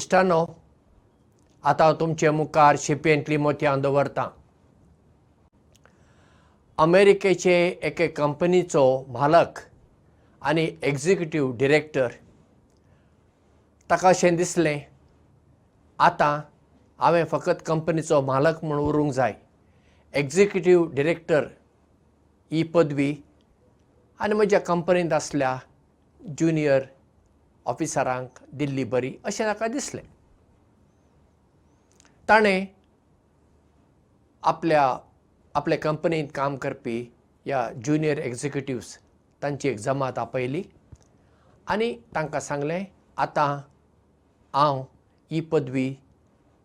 इश्टानो आतां हांव तुमचे मुखार शिंपयेंतली मोतयां दवरतां अमेरिकेचे एके कंपनीचो मालक आनी एग्जिक्युटीव डिरेक्टर. ताका अशें दिसलें आतां हांवें फकत कंपनीचो मालक म्हूण उरूंक जाय. एग्जिक्युटीव डिरेक्टर ही पदवी आनी म्हज्या कंपनींत आसल्या ज्युनियर ऑफिसरांक दिल्ली बरी अशें ताका दिसलें. ताणें आपल्या आपले कंपनींत काम करपी ह्या ज्युनियर एग्जिक्युटिव्स तांची एक जमात आपयली आनी तांकां सांगलें आतां हांव ही पदवी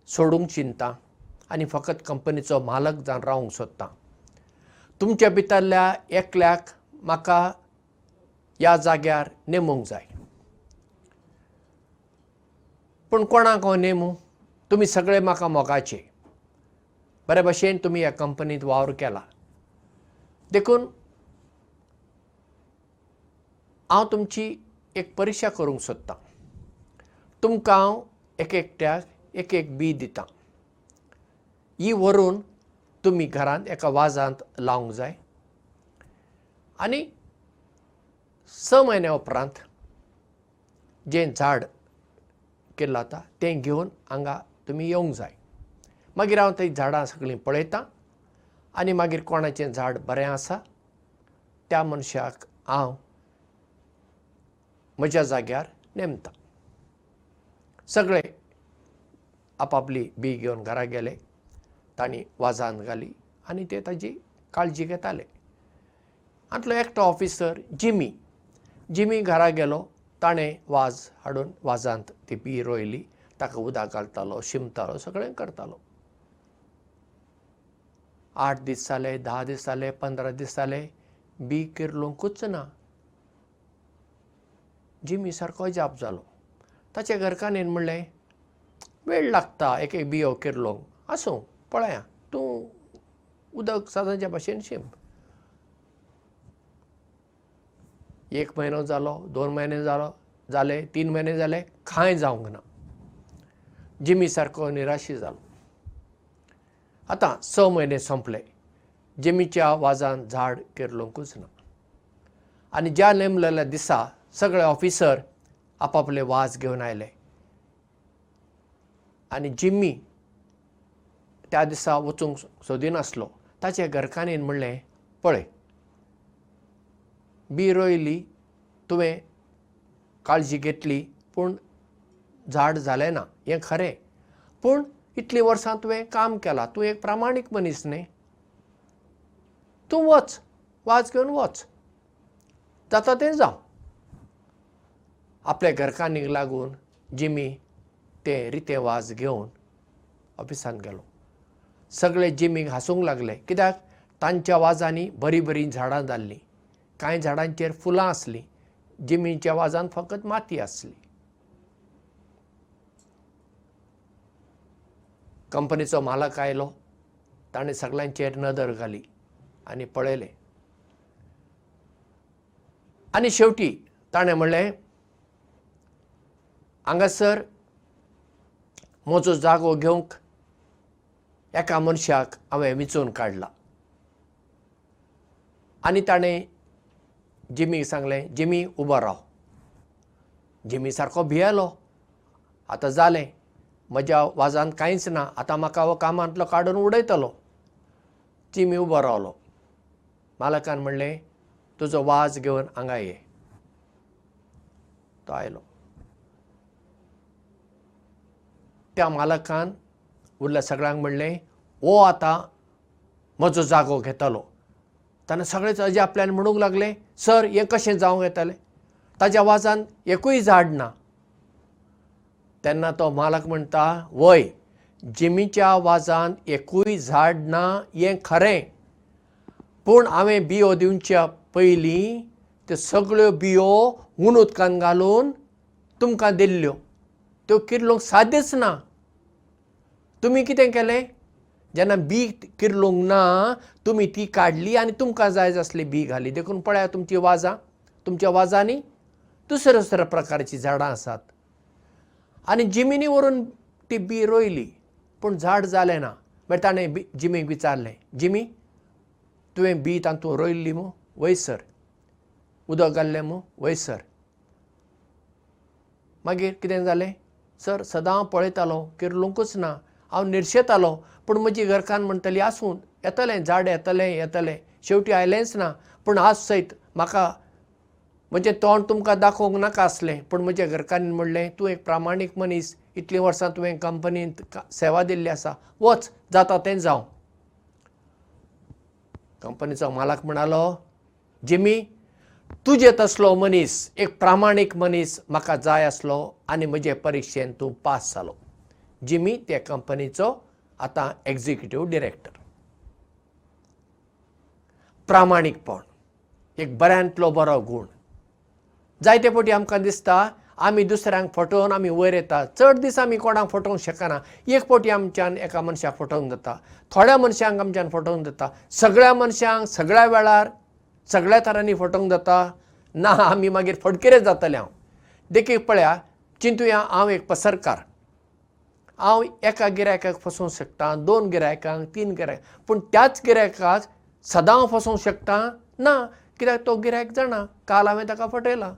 सोडूंक चिंतां आनी फकत कंपनीचो मालक जावन रावंक सोदतां. तुमच्या भितरल्या एकल्याक म्हाका ह्या जाग्यार नेमूंक जाय पूण कोणाक हांव नेमूं तुमी सगळे म्हाका मोगाचे. बरे भशेन तुमी ह्या कंपनींत वावर केला. देखून हांव तुमची एक परिक्षा करूंक सोदतां. तुमकां हांव एक एकट्याक एक एक बी दितां. ही व्हरून तुमी घरांत एका वाजांत लावंक जाय. आनी स म्हयन्या उपरांत जें झाड केल्लो आतां तें घेवन हांगा तुमी येवंक जाय. मागीर हांव थंय झाडां सगळीं पळयतां आनी मागीर कोणाचें झाड बरें आसा त्या मनशाक हांव म्हज्या जाग्यार नेमतां. सगळे आपापली बी घेवन घरा गेले तांणी वाजांत घाली आनी ते ताजी काळजी घेताले. हातलो एकटो ऑफिसर जिमी जिमी घरा गेलो ताणें वाज हाडून वाजांत ती बी रोयली ताका उदक घालतालो शिंपतालो सगळें करतालो. आठ दीस जाले धा दीस जाले पंदरा दीस जाले बी किरलूंकूच ना. जिमी सारको जाप जालो. ताच्या घरकान्नीन म्हणलें वेळ लागता एक एक बियो किरलोंक आसूं पळया तूं उदक सदांच्या भाशेन शिंप एक म्हयनो जालो दोन म्हयने जालो जाले तीन म्हयने जाले कांय जावंक ना. जिमी सारको निराशी जालो. आतां स म्हयने संपले. जिमीच्या वाजान झाड किरलोंकूच ना. आनी ज्या नेमलेल्या दिसा सगळे ऑफिसर आपापले वाज घेवन आयले. आनी जिम्मी त्या दिसा वचूंक सोदिनासलो ताच्या घरकान्नीन म्हणलें पळय बी रोयली तुवें काळजी घेतली पूण झाड जालें ना हें खरें. पूण इतलीं वर्सां तुवें काम केलां तूं एक प्रामाणीक मनीस न्ही. तूं वच वाज घेवन वच. जाता तें जावं. आपल्या घरकान्नीक लागून जिमी तें रितें वाज घेवन ऑफिसांत गेलो. सगळे जिमीक हांसूंक लागले. कित्याक? तांच्या वाजांनी बरीं बरीं झाडां जाल्लीं कांय झाडांचेर फुलां आसलीं जिमीच्या वाजांत फकत माती आसली. कंपनीचो मालक आयलो ताणें सगळ्यांचेर नदर घाली आनी पळयलें. आनी शेवटी ताणें म्हणलें हांगासर म्हजो जागो घेवंक एका मनशाक हांवें विचून काडला आनी ताणें जिमीक सांगलें जिमी उबो राव जिमी सारको भियेलो. आतां जालें. म्हज्या वाजांत कांयच ना. आतां म्हाका हो कामांतलो काडून उडयतलो. जिमी उबो रावलो. मालकान म्हणलें तुजो वाज घेवन हांगा ये. तो आयलो. त्या मालकान उरल्या सगळ्यांक म्हणलें हो आतां म्हजो जागो घेतलो ताणें सगळेच अजे आपल्यान म्हणूंक लागले सर हें कशें जावंक येतलें? ताज्या वाजान एकूय झाड ना. तेन्ना तो मालक म्हणटा वय जिमीच्या वाजान एकूय झाड ना हें खरें. पूण हांवें बियो दिवच्या पयलीं त्यो सगळ्यो बियो उन उदकांत घालून तुमकां दिल्ल्यो. त्यो किरलोंक साद्यच ना. तुमी कितें केलें जेन्ना बी किरलोंक ना तुमी ती काडली आनी तुमकां जाय आसली बी घाली देखून पळया तुमची वाजां. तुमच्या वाजांनी दुसऱ्या दुसऱ्या प्रकारची झाडां आसात. आनी जिमिनी व्हरून ती बी रोयली पूण झाड जालें ना. मागीर ताणें बी जिमीक विचारलें जिमी तुवें बी तातूंत रोयल्ली मू? वयर सर. उदक घाल्लें मू वयर सर. मागीर कितें जालें? सर सदां पळयतालो किरलूंकूच ना हांव निर्शेतालो पूण म्हजी घरकान्न म्हणटली आसूं येतलें झाड येतलें येतलें. शेवटी आयलेंच ना पूण आज सयत म्हाका म्हजें तोंड तुमकां दाखोवंक नाका आसलें पूण म्हज्या घरकान्नीन म्हणलें तूं एक प्रामाणीक मनीस इतलीं वर्सां तुवें कंपनींत सेवा दिल्ली आसा वच जाता तें जावं. कंपनीचो मालक म्हणालो जिमी तुजे तसलो मनीस एक प्रामाणीक मनीस म्हाका जाय आसलो आनी म्हजे परिक्षेन तूं पास जालो जिमी त्या कंपनीचो आतां एग्जिक्युटीव डिरेक्टर प्रामाणीकपण. एक बऱ्यांतलो बरो गूण. जायते फावटी आमकां दिसता आमी दुसऱ्यांक फटोवन आमी वयर येता. चड दीस आमी कोणाक फटोवंक शकना. एक फावटी आमच्यान एका मनशाक फटोवंक जाता. थोड्या मनशांक आमच्यान फटोवंक जाता. सगळ्या मनशांक सगळ्या वेळार सगळ्या तरांनी फटोवंक जाता. ना आमी मागीर फटकेरे जातले हांव. देखीक पळया चिंतुया हांव एक पसरकार हांव एका गिरायकाक फसोवंक शकता दोन गिरायकांक तीन गिरायक पूण त्याच गिरायकाक सदां हांव फसोवंक शकता? ना. कित्याक तो गिरायक जाणा. काल हांवें ताका फटयलां.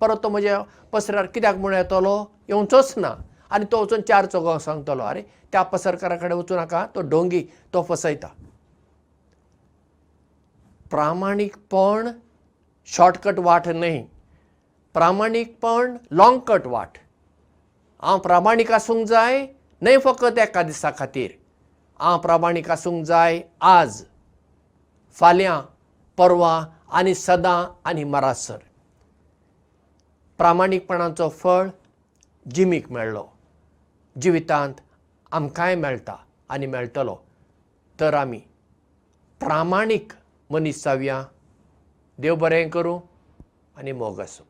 परत तो म्हज्या पसऱ्यार कित्याक म्हूण येतलो? येवचोच ना. आनी तो वचून चार चौगां सांगतलो अरे त्या पसरकारा कडेन वचूं नाका. तो ढोंगी तो फसयता. प्रामाणीकपण शॉर्टकट वाट न्हय. प्रामाणीकपण लाँग कट वाट. हांव प्रामाणीक आसूंक जाय न्हय फकत एका दिसा खातीर. हांव प्रामाणीक आसूंक जाय आज. फाल्यां परवां आनी सदां आनी मरासर. प्रामाणीकपणाचो फळ जिमीक मेळ्ळो जिवितांत आमकांय मेळटा आनी मेळटलो. तर आमी प्रामाणीक मनीस जावया. देव बरें करूं आनी मोग आसूं